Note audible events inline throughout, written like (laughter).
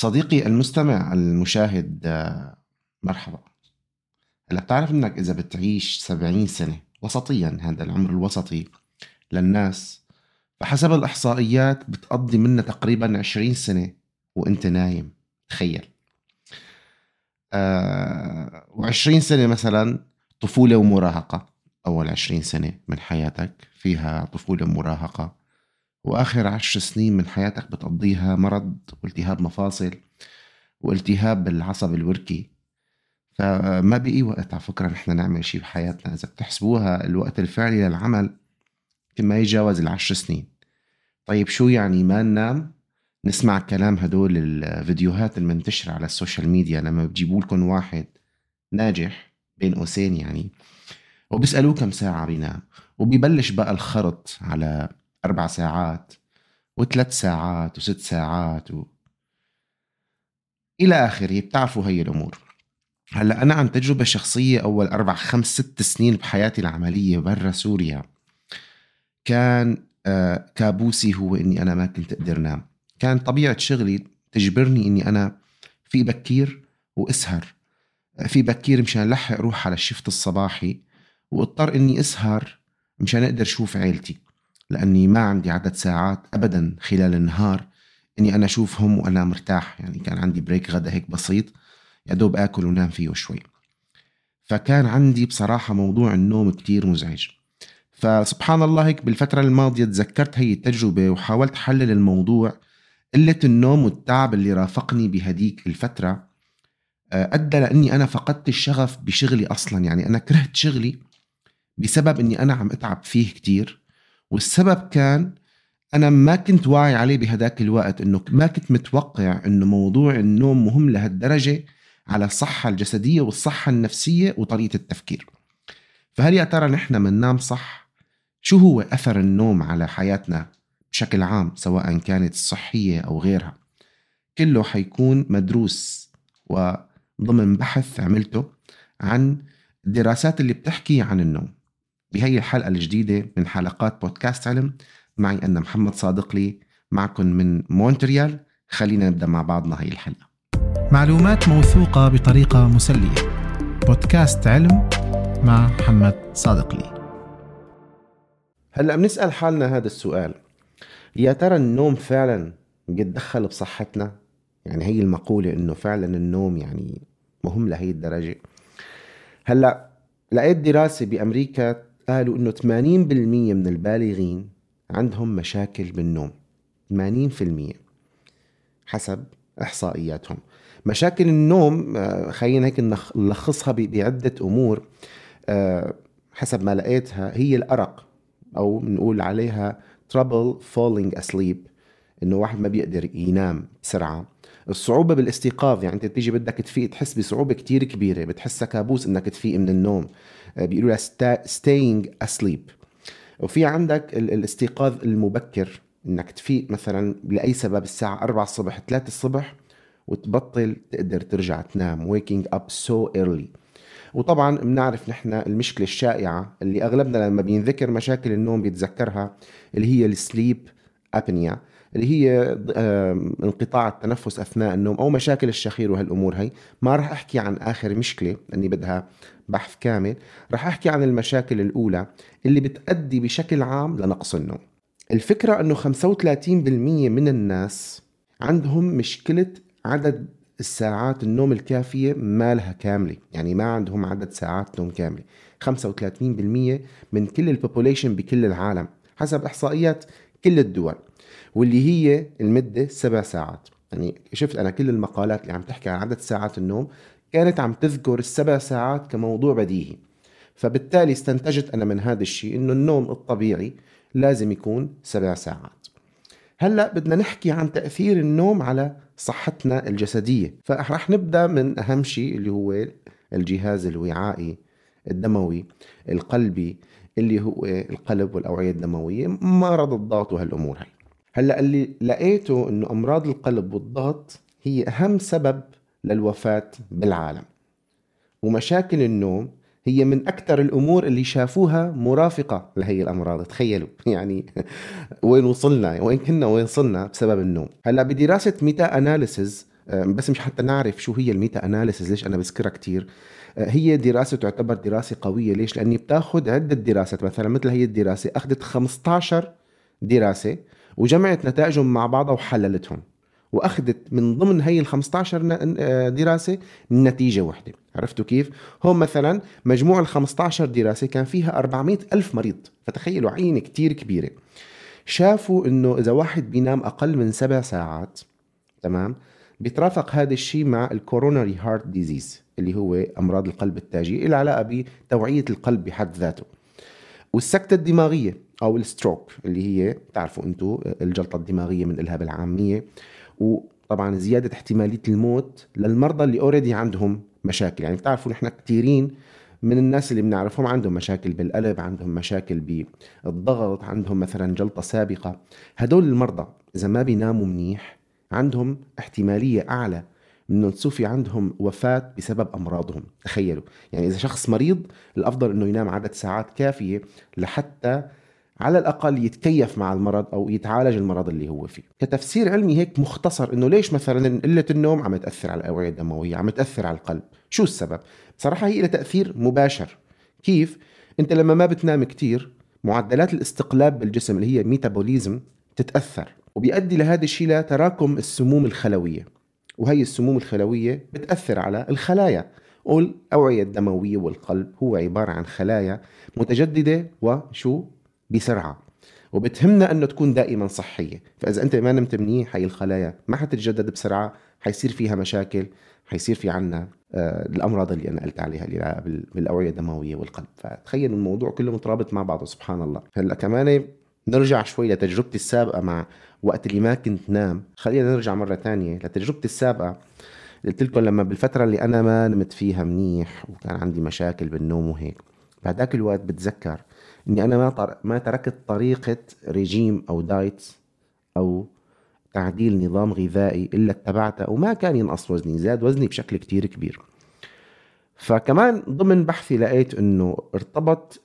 صديقي المستمع المشاهد مرحبا. هلا بتعرف إنك إذا بتعيش سبعين سنة وسطيا هذا العمر الوسطي للناس فحسب الإحصائيات بتقضي منها تقريبا عشرين سنة وإنت نايم. تخيل. آه وعشرين سنة مثلا طفولة ومراهقة. أول عشرين سنة من حياتك فيها طفولة ومراهقة. وآخر عشر سنين من حياتك بتقضيها مرض والتهاب مفاصل والتهاب بالعصب الوركي. فما بقي وقت على فكرة نحن نعمل شيء بحياتنا إذا بتحسبوها الوقت الفعلي للعمل ما يتجاوز العشر سنين. طيب شو يعني ما ننام؟ نسمع كلام هدول الفيديوهات المنتشرة على ال social media لما بجيبوا لكم واحد ناجح بين قوسين يعني وبيسألوه كم ساعة بينام وبيبلش بقى الخرط على أربع ساعات وثلاث ساعات وست ساعات و... إلى آخره. بتعرفوا هي الأمور. هلأ أنا عن تجربة شخصية أول أربع خمس ست سنين بحياتي العملية برا سوريا. كان آه كابوسي هو إني أنا ما كنت أقدر نام. كان طبيعة شغلي تجبرني إني أنا في بكير وأسهر. في بكير مشان لحق أروح على الشفت الصباحي وأضطر إني أسهر مشان أقدر أشوف عيلتي. لأني ما عندي عدد ساعات ابدا خلال النهار إني أنا أشوفهم وأنا مرتاح. يعني كان عندي بريك غدا هيك بسيط يا دوب آكل ونام فيه شوي. فكان عندي بصراحة موضوع النوم كتير مزعج. فسبحان الله هيك بالفترة الماضية تذكرت هي التجربة وحاولت حلل الموضوع. قلة النوم والتعب اللي رافقني بهديك الفترة آه، أدى لأني أنا فقدت الشغف بشغلي أصلا. يعني أنا كرهت شغلي بسبب أني أنا عم أتعب فيه كتير. والسبب كان أنا ما كنت واعي عليه بهداك الوقت إنه ما كنت متوقع إنه موضوع النوم مهم لهالدرجة على الصحة الجسدية والصحة النفسية وطريقة التفكير. فهل يا ترى نحن بننام صح؟ شو هو أثر النوم على حياتنا بشكل عام سواء كانت صحية أو غيرها؟ كله حيكون مدروس وضمن بحث عملته عن الدراسات اللي بتحكي عن النوم. بهي الحلقة الجديدة من حلقات بودكاست علم. معي أنا محمد صادق لي معكم من مونتريال. خلينا نبدأ مع بعضنا هي الحلقة. معلومات موثوقة بطريقة مسلية. بودكاست علم مع محمد صادق لي. هلأ بنسأل حالنا هذا السؤال. يا ترى النوم فعلا بيتدخل بصحتنا؟ يعني هي المقولة إنه فعلا النوم يعني مهم لهي الدرجة. هلأ لقيت دراسة بأمريكا قالوا إنه 80% من البالغين عندهم مشاكل بالنوم. 80% حسب إحصائياتهم. مشاكل النوم آه، خلينا هيك نلخصها بعدة أمور. آه، حسب ما لقيتها هي الأرق أو بنقول عليها trouble falling asleep إنه واحد ما بيقدر ينام بسرعة. الصعوبة بالاستيقاظ يعني أنت بتيجي بدك تفيق تحس بصعوبة كتير كبيرة بتحسها كابوس إنك تفيق من النوم. آه، بيقولوا لها staying asleep. وفي عندك الاستيقاظ المبكر إنك تفيق مثلا لأي سبب الساعة 4 الصبح 3 الصبح وتبطل تقدر ترجع تنام. Waking up so early. وطبعا بنعرف نحن المشكلة الشائعة اللي أغلبنا لما بينذكر مشاكل النوم بيتذكرها اللي هي السليب ابنيا اللي هي انقطاع التنفس أثناء النوم أو مشاكل الشخير وهالأمور هي ما راح أحكي عن آخر مشكلة لاني بدها بحث كامل. راح أحكي عن المشاكل الأولى اللي بتأدي بشكل عام لنقص النوم. الفكرة إنه 35% من الناس عندهم مشكلة عدد الساعات النوم الكافية ما لها كاملة. يعني ما عندهم عدد ساعات نوم كاملة. 35% من كل البوبوليشن بكل العالم. حسب إحصائيات كل الدول واللي هي المدة سبع ساعات. يعني شفت أنا كل المقالات اللي عم تحكي عن عدد ساعات النوم كانت عم تذكر السبع ساعات كموضوع بديهي. فبالتالي استنتجت أنا من هذا الشيء إنه النوم الطبيعي لازم يكون سبع ساعات. هلأ بدنا نحكي عن تأثير النوم على صحتنا الجسدية. فرح نبدأ من أهم شيء اللي هو الجهاز الوعائي الدموي القلبي اللي هو القلب والأوعية الدموية. مرض الضغط وهالأمور هاي. هلأ اللي لقيته إنه أمراض القلب والضغط هي أهم سبب للوفاة بالعالم. ومشاكل النوم هي من أكثر الأمور اللي شافوها مرافقة لهي الأمراض. تخيلوا. (laughs) يعني وين وصلنا؟ وين كنا وين وصلنا بسبب النوم. هلأ بدراسة meta analysis آه، بس مش حتى نعرف شو هي ال meta analysis ليش أنا بذكرها كتير؟ آه، هي دراسة تعتبر دراسة قوية. ليش؟ لأنه بتأخذ عدة دراسات. مثلا مثل هي الدراسة أخذت 15 دراسة وجمعت نتائجهم مع بعضها وحللتهم وأخذت من ضمن هي ال 15 آه، دراسة نتيجة واحدة عرفتوا كيف؟ هون مثلا مجموع ال 15 دراسة كان فيها 400 ألف مريض. فتخيلوا عينة كتير كبيرة. شافوا إنه إذا واحد بينام أقل من سبع ساعات تمام؟ بيترافق هذا الشيء مع ال coronary heart disease اللي هو أمراض القلب التاجي اللي علاقة بأوعية القلب بحد ذاته. والسكتة الدماغية أو ال stroke اللي هي بتعرفوا أنتم الجلطة الدماغية منقلها بالعاميه وطبعا زيادة احتمالية الموت للمرضى اللي already عندهم مشاكل. يعني بتعرفوا نحن كثيرين من الناس اللي بنعرفهم عندهم مشاكل بالقلب عندهم مشاكل بالضغط عندهم مثلا جلطة سابقة. هدول المرضى إذا ما بيناموا منيح عندهم احتمالية أعلى إنه تصير عندهم وفاة بسبب أمراضهم. تخيلوا. يعني إذا شخص مريض الأفضل إنه ينام عدد ساعات كافية لحتى على الأقل يتكيف مع المرض أو يتعالج المرض اللي هو فيه. كتفسير علمي هيك مختصر إنه ليش مثلا قلة النوم عم تأثر على الأوعية الدموية عم تأثر على القلب؟ شو السبب؟ بصراحة هي لها تأثير مباشر. كيف؟ أنت لما ما بتنام كتير معدلات الاستقلاب بالجسم اللي هي ميتابوليزم تتأثر. وبيؤدي لهذا الشيء لتراكم السموم الخلوية. وهي السموم الخلوية بتأثر على الخلايا. والأوعية الدموية والقلب هو عبارة عن خلايا متجددة وشو؟ بسرعة. وبتهمنا أنه تكون دائما صحية. فإذا أنت ما نمت منيح هاي الخلايا ما حتتجدد بسرعة حيصير فيها مشاكل حيصير في عنا آه الأمراض اللي أنا قلت عليها اللي بالأوعية الدموية والقلب. فتخيل الموضوع كله مترابط مع بعضه سبحان الله. هلأ كمان نرجع شوي لتجربتي السابقة مع وقت اللي ما كنت نام. خلينا نرجع مرة تانية لتجربتي السابقة. قلت لكم لما بالفترة اللي أنا ما نمت فيها منيح وكان عندي مشاكل بالنوم وهيك. بعداك الوقت بتذكر إني أنا ما ما تركت طريقة ريجيم أو دايت أو تعديل نظام غذائي إلا اتبعته وما كان ينقص وزني زاد وزني بشكل كتير كبير. فكمان ضمن بحثي لقيت إنه ارتبط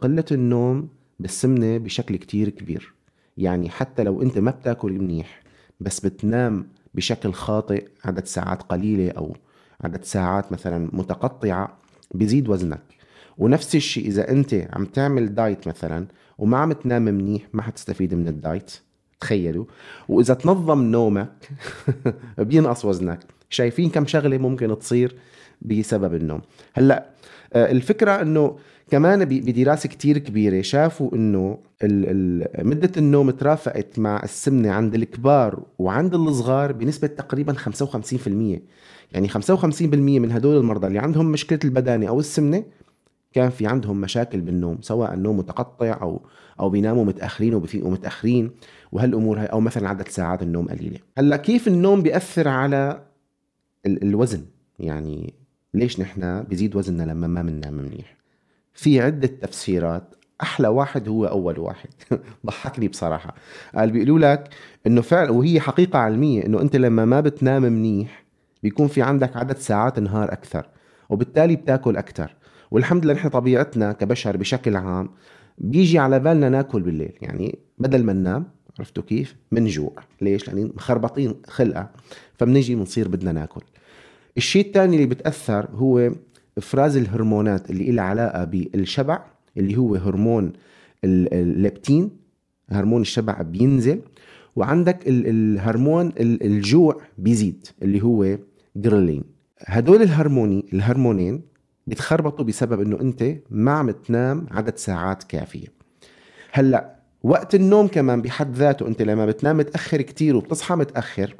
قلة النوم بالسمنة بشكل كتير كبير. يعني حتى لو أنت ما بتاكل منيح بس بتنام بشكل خاطئ عدد ساعات قليلة أو عدد ساعات مثلا متقطعة بيزيد وزنك. ونفس الشيء إذا أنت عم تعمل دايت مثلا وما عم تنام منيح ما حتستفيد من الدايت تخيلوا. وإذا تنظم نومك (laughs) بينقص وزنك. شايفين كم شغلة ممكن تصير بسبب النوم. هلأ آه، الفكرة إنه كمان بدراسة كتير كبيرة شافوا إنه مدة النوم ترافقت مع السمنة عند الكبار وعند الصغار بنسبة تقريبا 55% يعني 55% من هدول المرضى اللي عندهم مشكلة البدانة أو السمنة كان في عندهم مشاكل بالنوم سواء النوم متقطع أو أو بيناموا متأخرين وبيفيقوا متاخرين وهالامور هاي أو مثلا عدد ساعات النوم قليلة. هلأ كيف النوم بيأثر على الوزن؟ يعني ليش نحن بيزيد وزننا لما ما بننام منيح؟ في عدة تفسيرات. أحلى واحد هو أول واحد. (laughs) ضحكني بصراحة. قال بيقولوا لك إنه فعلا وهي حقيقة علمية إنه أنت لما ما بتنام منيح بيكون في عندك عدد ساعات نهار أكثر وبالتالي بتاكل أكثر. والحمد لله نحن طبيعتنا كبشر بشكل عام بيجي على بالنا ناكل بالليل. يعني بدل ما ننام عرفتوا كيف؟ منجوع. ليش؟ لأن مخربطين خلقة فبنجي بنصير بدنا ناكل. الشيء الثاني اللي بتأثر هو إفراز الهرمونات اللي لها علاقة بالشبع اللي هو هرمون الليبتين هرمون الشبع بينزل وعندك الهرمون الجوع بيزيد اللي هو جرلين هدول الهرموني الهرمونين بيتخربطوا بسبب إنه أنت ما عم تنام عدد ساعات كافية. هلأ وقت النوم كمان بحد ذاته أنت لما بتنام متأخر كتير وبتصحى متأخر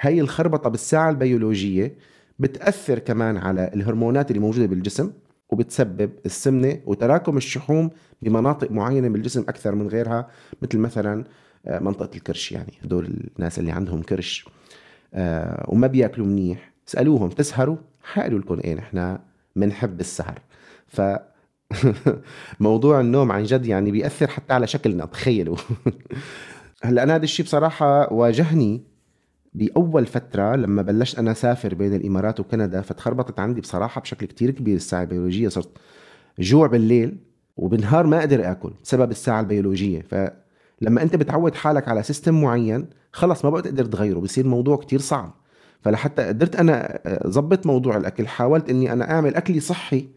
هي الخربطة بالساعة البيولوجية بتأثر كمان على الهرمونات اللي موجودة بالجسم وبتسبب السمنة وتراكم الشحوم بمناطق معينة بالجسم أكثر من غيرها مثل مثلا آه، منطقة الكرش يعني هدول الناس اللي عندهم كرش. آه، وما بيأكلوا منيح. اسالوهم تسهروا؟ حقلوا لكم إيه نحن؟ بنحب السهر. ف (laughs) موضوع النوم عن جد يعني بيأثر حتى على شكلنا تخيلوا. (laughs) هلأ أنا هذا الشيء بصراحة واجهني بأول فترة لما بلشت أنا أسافر بين الإمارات وكندا فتخربطت عندي بصراحة بشكل كتير كبير الساعة البيولوجية. صرت جوع بالليل وبالنهار ما أقدر آكل بسبب الساعة البيولوجية. فلما أنت بتعود حالك على سيستم معين خلص ما بقى تقدر تغيره بصير الموضوع كتير صعب. فلحتى قدرت أنا ظبط موضوع الأكل حاولت إني أنا أعمل أكلي صحي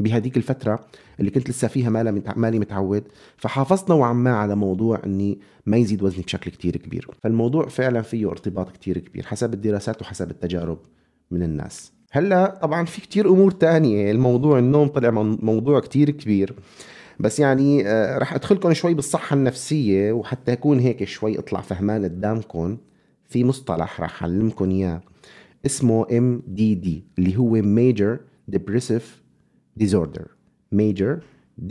بهديك الفترة اللي كنت لسه فيها مالي متعود فحافظت نوعا ما على موضوع إني ما يزيد وزني بشكل كتير كبير. فالموضوع فعلا فيه ارتباط كتير كبير حسب الدراسات وحسب التجارب من الناس. هلأ طبعا في كتير أمور تانية الموضوع النوم طلع موضوع كتير كبير. بس يعني آه، رح أدخلكم شوي بالصحة النفسية وحتى يكون هيك شوي اطلع فهمان قدامكم. في مصطلح رح اعلمكم إياه اسمه MDD اللي هو Major Depressive Disorder. Major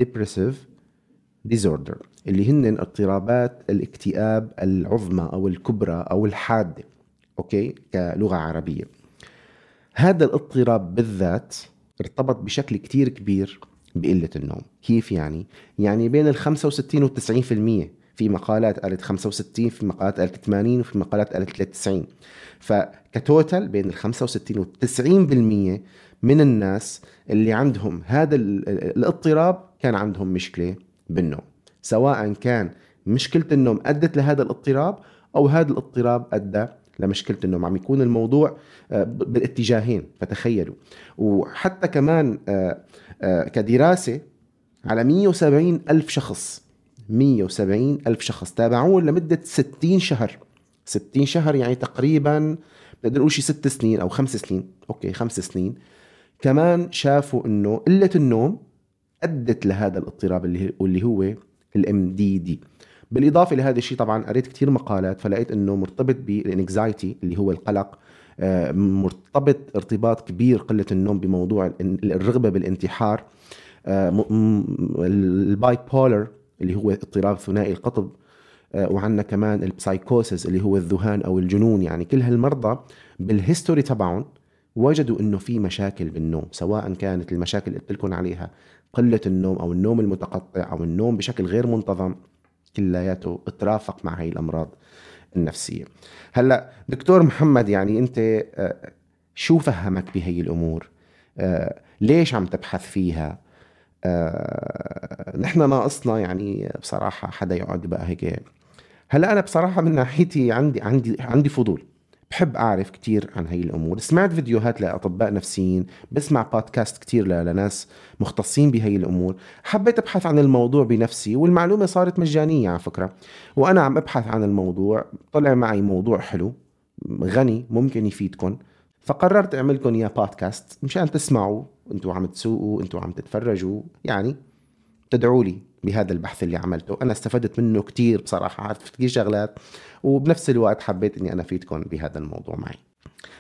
Depressive Disorder اللي هن اضطرابات الاكتئاب العظمى أو الكبرى أو الحادة أوكي؟ كلغة عربية. هذا الاضطراب بالذات ارتبط بشكل كتير كبير بقلة النوم. كيف يعني؟ يعني بين ال 65 و 90% في مقالات قالت 65 في مقالات قالت 80 وفي مقالات قالت 93 فكتوتال بين ال 65 و 90% من الناس اللي عندهم هذا الاضطراب كان عندهم مشكلة بالنوم. سواء كان مشكلة النوم أدت لهذا الاضطراب أو هذا الاضطراب أدى لمشكلة النوم. عم يكون الموضوع آه، بالاتجاهين فتخيلوا. وحتى كمان آه، آه، كدراسة على 170 ألف شخص 170 ألف شخص تابعوه لمدة 60 شهر. 60 شهر يعني تقريبا بنقدر نقول شي ست سنين أو خمس سنين. okay خمس سنين. كمان شافوا إنه قلة النوم أدت لهذا الاضطراب اللي اللي هو ال MDD بالإضافة لهذا الشيء طبعا قريت كثير مقالات فلقيت إنه مرتبط بال anxiety اللي هو القلق آه، مرتبط ارتباط كبير قلة النوم بموضوع الرغبة بالانتحار آه، ال bipolar اللي هو اضطراب ثنائي القطب آه، وعندنا كمان ال psychosis اللي هو الذهان أو الجنون يعني كل هالمرضى بال history تبعهم وجدوا إنه في مشاكل بالنوم سواء كانت المشاكل اللي قلت لكم عليها قلة النوم أو النوم المتقطع أو النوم بشكل غير منتظم كلياته اترافق مع هاي الأمراض النفسية. هلأ دكتور محمد يعني أنت آه، شو فهمك بهي الأمور؟ آه، ليش عم تبحث فيها؟ آه، نحن ناقصنا يعني بصراحة حدا يقعد بقى هيك. هلأ أنا بصراحة من ناحيتي عندي عندي عندي فضول. بحب أعرف كتير عن هاي الأمور. سمعت فيديوهات لأطباء نفسيين بسمع بودكاست كتير لناس مختصين بهي الأمور. حبيت أبحث عن الموضوع بنفسي والمعلومة صارت مجانية على فكرة. وأنا عم أبحث عن الموضوع طلع معي موضوع حلو غني ممكن يفيدكم فقررت أعملكم إياه بودكاست مشان تسمعوا أنتوا عم تسوقوا أنتوا عم تتفرجوا يعني تدعوا لي بهذا البحث اللي عملته. أنا استفدت منه كتير بصراحة عرفت كثير شغلات وبنفس الوقت حبيت أني أنا أفيدكم بهذا الموضوع معي.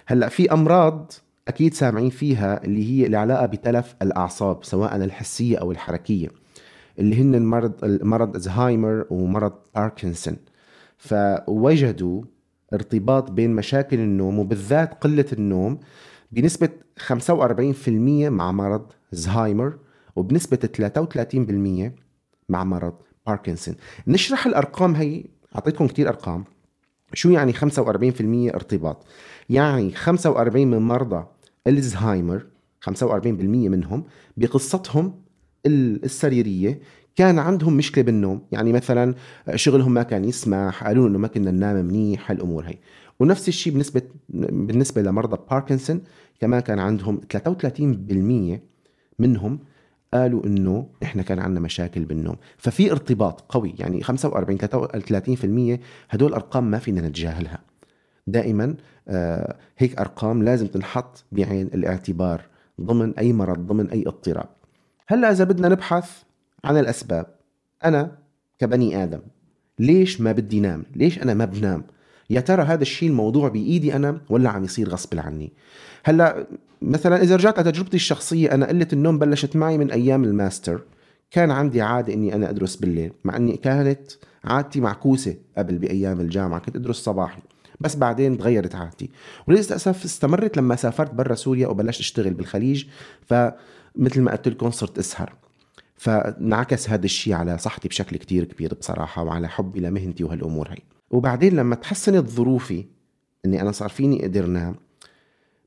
هلأ في أمراض أكيد سامعين فيها اللي هي العلاقة بتلف الأعصاب سواء الحسية أو الحركية اللي هن المرض مرض زهايمر ومرض باركنسون فوجدوا ارتباط بين مشاكل النوم وبالذات قلة النوم بنسبة 45% مع مرض زهايمر وبنسبة 33% مع مرض باركنسون. نشرح الأرقام هي أعطيتكم كثير أرقام. شو يعني 45% ارتباط؟ يعني 45 من مرضى الزهايمر 45% منهم بقصتهم السريرية كان عندهم مشكلة بالنوم. يعني مثلا شغلهم ما كان يسمح قالوا إنه ما كنا ننام منيح هالأمور هي. ونفس الشيء بالنسبة بالنسبة لمرضى باركنسون كمان كان عندهم 33% منهم قالوا إنه إحنا كان عندنا مشاكل بالنوم. ففي ارتباط قوي يعني 45 30% هدول أرقام ما فينا نتجاهلها. دائما آه هيك أرقام لازم تنحط بعين الاعتبار ضمن أي مرض ضمن أي اضطراب. هلأ إذا بدنا نبحث عن الأسباب أنا كبني آدم ليش ما بدي نام؟ ليش أنا ما بنام؟ يا ترى هذا الشيء الموضوع بإيدي أنا ولا عم يصير غصب عني؟ هلأ مثلا إذا رجعت على تجربتي الشخصية أنا قلة النوم بلشت معي من أيام الماستر. كان عندي عادة إني أنا أدرس بالليل مع إني كانت عادتي معكوسة قبل بأيام الجامعة كنت أدرس صباحي. بس بعدين تغيرت عادتي. وللأسف استمرت لما سافرت برا سوريا وبلشت أشتغل بالخليج فمثل ما قلت لكم صرت أسهر. فانعكس هذا الشيء على صحتي بشكل كتير كبير بصراحة وعلى حبي لمهنتي وهالأمور هي. وبعدين لما تحسنت ظروفي إني أنا صار فيني أقدر نام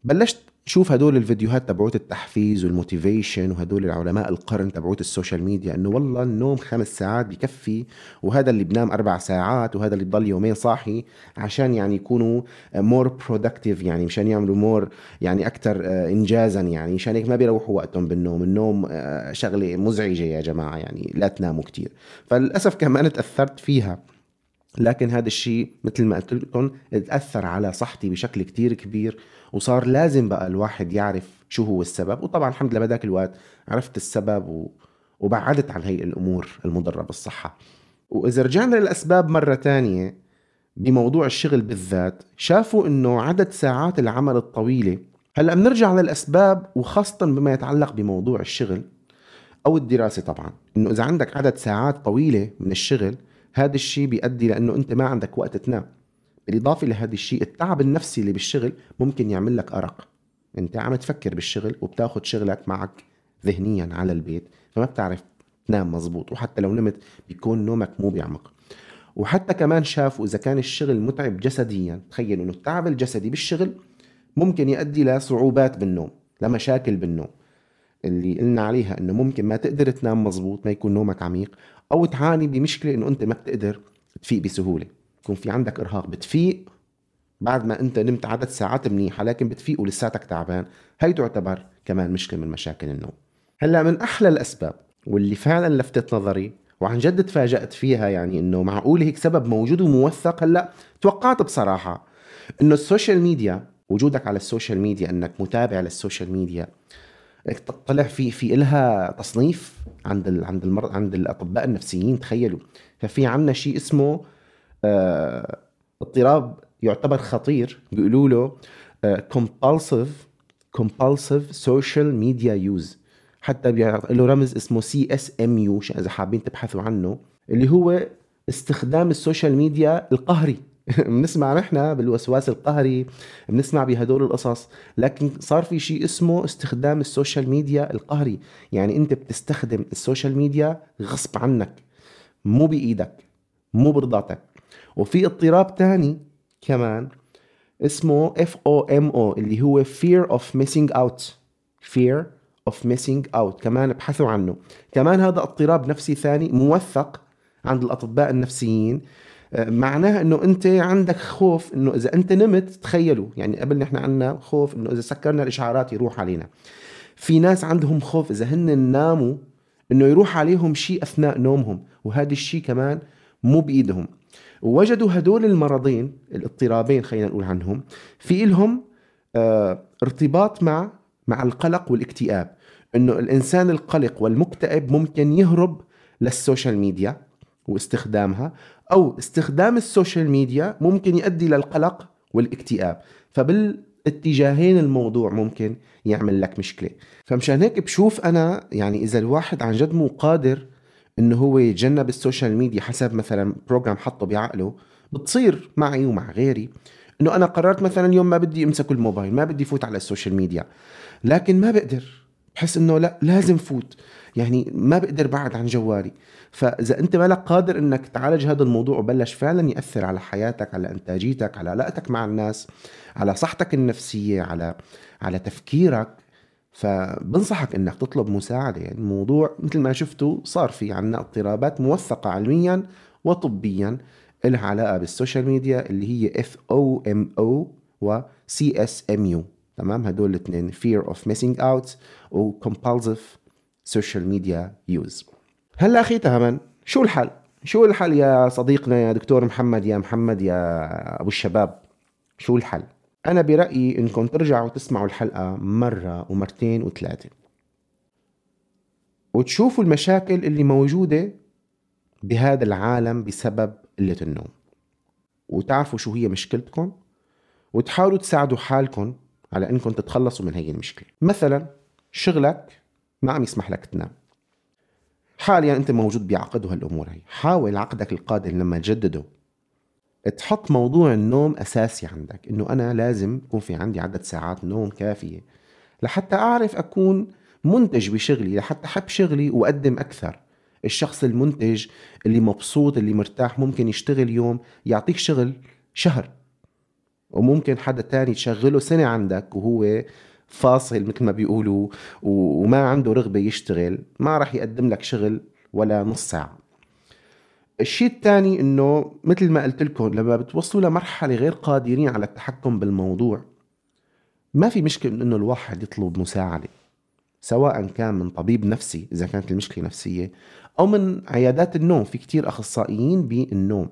بلشت شوف هدول الفيديوهات تبعوت التحفيز وال motivation وهدول العلماء القرن تبعوت ال social media إنه والله النوم خمس ساعات بكفي وهذا اللي بنام أربع ساعات وهذا اللي بضل يومين صاحي عشان يعني يكونوا more productive يعني مشان يعملوا more يعني أكثر انجازا يعني مشان هيك ما بيروحوا وقتهم بالنوم. النوم آه، شغلة مزعجة يا جماعة يعني لا تناموا كثير فللأسف كمان تأثرت فيها. لكن هذا الشيء مثل ما قلت لكم تاثر على صحتي بشكل كتير كبير وصار لازم بقى الواحد يعرف شو هو السبب. وطبعا الحمد لله بذاك الوقت عرفت السبب و... وبعدت عن هي الأمور المضرة بالصحة. وإذا رجعنا للأسباب مرة تانية بموضوع الشغل بالذات شافوا إنه عدد ساعات العمل الطويلة. هلأ بنرجع للأسباب وخاصه بما يتعلق بموضوع الشغل أو الدراسة طبعا. إنه إذا عندك عدد ساعات طويلة من الشغل هذا الشيء بيؤدي لأنه أنت ما عندك وقت تنام. بالإضافة لهذا الشيء التعب النفسي اللي بالشغل ممكن يعمل لك أرق. أنت عم تفكر بالشغل وبتاخذ شغلك معك ذهنيا على البيت فما بتعرف تنام مزبوط وحتى لو نمت بيكون نومك مو بيعمق. وحتى كمان شافوا إذا كان الشغل متعب جسديا تخيلوا إنه التعب الجسدي بالشغل ممكن يؤدي لصعوبات بالنوم لمشاكل بالنوم. اللي قلنا عليها إنه ممكن ما تقدر تنام مزبوط ما يكون نومك عميق أو تعاني بمشكلة إنه أنت ما بتقدر تفيق بسهولة. يكون في عندك إرهاق بتفيق بعد ما أنت نمت عدد ساعات منيحه لكن بتفيق ولساتك تعبان. هي تعتبر كمان مشكلة من مشاكل النوم. هلأ من أحلى الأسباب واللي فعلا لفتت نظري وعن جد تفاجأت فيها يعني إنه معقول هيك سبب موجود وموثق هلأ توقعت بصراحة إنه ال social media وجودك على ال social media إنك متابع لل social media طلع في في إلها تصنيف عند ال عند المر عند الأطباء النفسيين تخيلوا. ففي عندنا شيء اسمه آه اضطراب يعتبر خطير. بيقولوا له compulsive compulsive social media use. حتى له رمز اسمه CSMU إذا حابين تبحثوا عنه اللي هو استخدام ال social media القهري. (laughs) بنسمع نحن بالوسواس القهري بنسمع بهدول القصص لكن صار في شيء اسمه استخدام ال social media القهري. يعني انت بتستخدم ال social media غصب عنك مو بإيدك مو برضاتك. وفي اضطراب تاني كمان اسمه FOMO اللي هو fear of missing out fear of missing out كمان ابحثوا عنه. كمان هذا اضطراب نفسي ثاني موثق عند الأطباء النفسيين. معناها إنه أنت عندك خوف إنه إذا أنت نمت تخيلوا يعني قبل نحن عندنا خوف إنه إذا سكرنا الإشعارات يروح علينا. في ناس عندهم خوف إذا هن ناموا إنه يروح عليهم شيء أثناء نومهم وهذا الشيء كمان مو بإيدهم. ووجدوا هدول المرضين الاضطرابين خلينا نقول عنهم في لهم آه ارتباط مع مع القلق والاكتئاب. إنه الإنسان القلق والمكتئب ممكن يهرب لل social media واستخدامها أو استخدام ال social media ممكن يؤدي للقلق والاكتئاب. فبالاتجاهين الموضوع ممكن يعمل لك مشكلة. فمشان هيك بشوف أنا يعني إذا الواحد عن جد مو قادر إنه هو يتجنب ال social media حسب مثلا program حطه بعقله بتصير معي ومع غيري إنه أنا قررت مثلا اليوم ما بدي أمسك الموبايل ما بدي فوت على ال social media. لكن ما بقدر. بحس إنه لا لازم فوت. يعني ما بقدر بعد عن جوالي. فإذا أنت مالك قادر إنك تعالج هذا الموضوع وبلش فعلا يأثر على حياتك على إنتاجيتك على علاقتك مع الناس على صحتك النفسية على على تفكيرك فبنصحك إنك تطلب مساعدة. يعني الموضوع مثل ما شفتوا صار في عنا اضطرابات موثقة علميا وطبيا لها علاقة بال social media اللي هي FOMO و CSMU تمام؟ هدول الاثنين. Fear of missing out و compulsive social media use. هلا أخي تماما شو الحل؟ شو الحل يا صديقنا يا دكتور محمد يا محمد يا أبو الشباب؟ شو الحل؟ أنا برأيي إنكم ترجعوا تسمعوا الحلقة مرة ومرتين وثلاثة. وتشوفوا المشاكل اللي موجودة بهذا العالم بسبب قلة النوم. وتعرفوا شو هي مشكلتكم وتحاولوا تساعدوا حالكم على انكم تتخلصوا من هي المشكلة. مثلا شغلك ما عم يسمح لك تنام. حاليا أنت موجود بعقد وهالامور هي. حاول عقدك القادم لما تجدده تحط موضوع النوم أساسي عندك إنه أنا لازم يكون في عندي عدد ساعات نوم كافية لحتى أعرف أكون منتج بشغلي لحتى أحب شغلي وأقدم أكثر. الشخص المنتج اللي مبسوط اللي مرتاح ممكن يشتغل يوم يعطيك شغل شهر. وممكن حدا تاني تشغله سنة عندك وهو فاصل مثل ما بيقولوا وما عنده رغبة يشتغل ما راح يقدم لك شغل ولا نص ساعة. الشيء الثاني إنه مثل ما قلت لكم لما بتوصلوا لمرحلة غير قادرين على التحكم بالموضوع ما في مشكلة إنه الواحد يطلب مساعدة سواء كان من طبيب نفسي إذا كانت المشكلة نفسية أو من عيادات النوم. في كتير أخصائيين بالنوم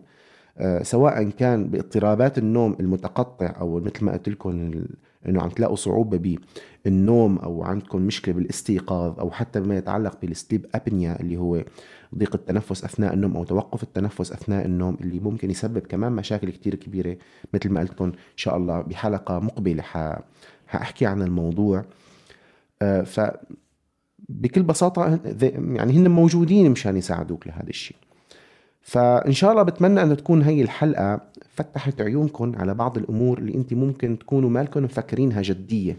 سواء كان باضطرابات النوم المتقطع أو مثل ما قلت لكم إنه عم تلاقوا صعوبة بالنوم أو عندكم مشكلة بالاستيقاظ أو حتى بما يتعلق بالسليب ابنيا اللي هو ضيق التنفس أثناء النوم أو توقف التنفس أثناء النوم اللي ممكن يسبب كمان مشاكل كتير كبيرة مثل ما قلت لكم إن شاء الله بحلقة مقبلة. حأحكي عن الموضوع آه، ف بكل بساطة يعني هن موجودين مشان يساعدوك لهذا الشيء فإن شاء الله بتمنى انه تكون هي الحلقة فتحت عيونكم على بعض الأمور اللي أنت ممكن تكونوا مالكم مفكرينها جدية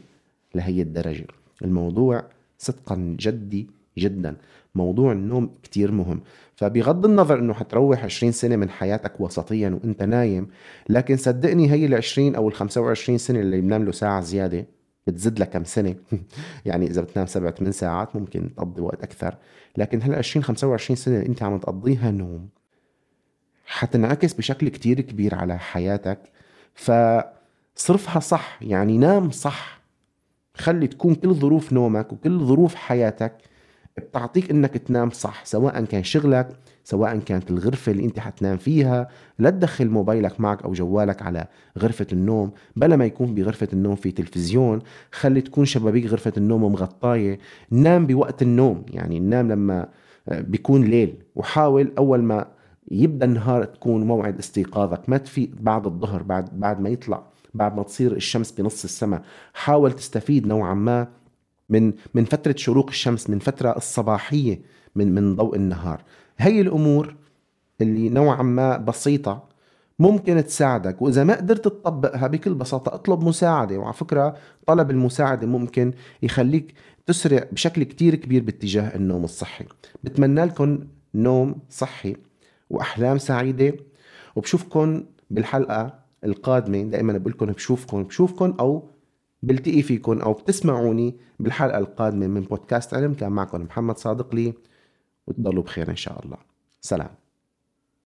لهي الدرجة. الموضوع صدقا جدي جدا. موضوع النوم كتير مهم. فبغض النظر إنه حتروح 20 سنة من حياتك وسطيا وأنت نايم لكن صدقني هي ال 20 أو ال 25 سنة اللي بنام له ساعة زيادة بتزيد لك كم سنة. (laughs) يعني إذا بتنام سبع ثمان ساعات ممكن تقضي وقت أكثر. لكن هال 20 25 سنة اللي أنت عم تقضيها نوم حتنعكس بشكل كتير كبير على حياتك. فصرفها صح يعني نام صح. خلي تكون كل ظروف نومك وكل ظروف حياتك بتعطيك إنك تنام صح سواء كان شغلك سواء كانت الغرفة اللي أنت حتنام فيها. لا تدخل موبايلك معك أو جوالك على غرفة النوم بلا ما يكون بغرفة النوم في تلفزيون. خلي تكون شبابيك غرفة النوم مغطاية نام بوقت النوم يعني نام لما بيكون ليل. وحاول أول ما يبدأ النهار تكون موعد استيقاظك. ما تفيق بعد الظهر بعد بعد ما يطلع بعد ما تصير الشمس بنص السماء. حاول تستفيد نوعا ما من من فترة شروق الشمس من فترة الصباحية من من ضوء النهار. هي الأمور اللي نوعا ما بسيطة ممكن تساعدك. وإذا ما قدرت تطبقها بكل بساطة اطلب مساعدة. وعلى فكرة طلب المساعدة ممكن يخليك تسرع بشكل كتير كبير باتجاه النوم الصحي. بتمنى لكم نوم صحي. وأحلام سعيدة. وبشوفكم بالحلقة القادمة دائما بقول لكم بشوفكم أو بلتقي فيكم أو بتسمعوني بالحلقة القادمة من بودكاست علم كان معكم محمد صادق لي وتضلوا بخير إن شاء الله. سلام.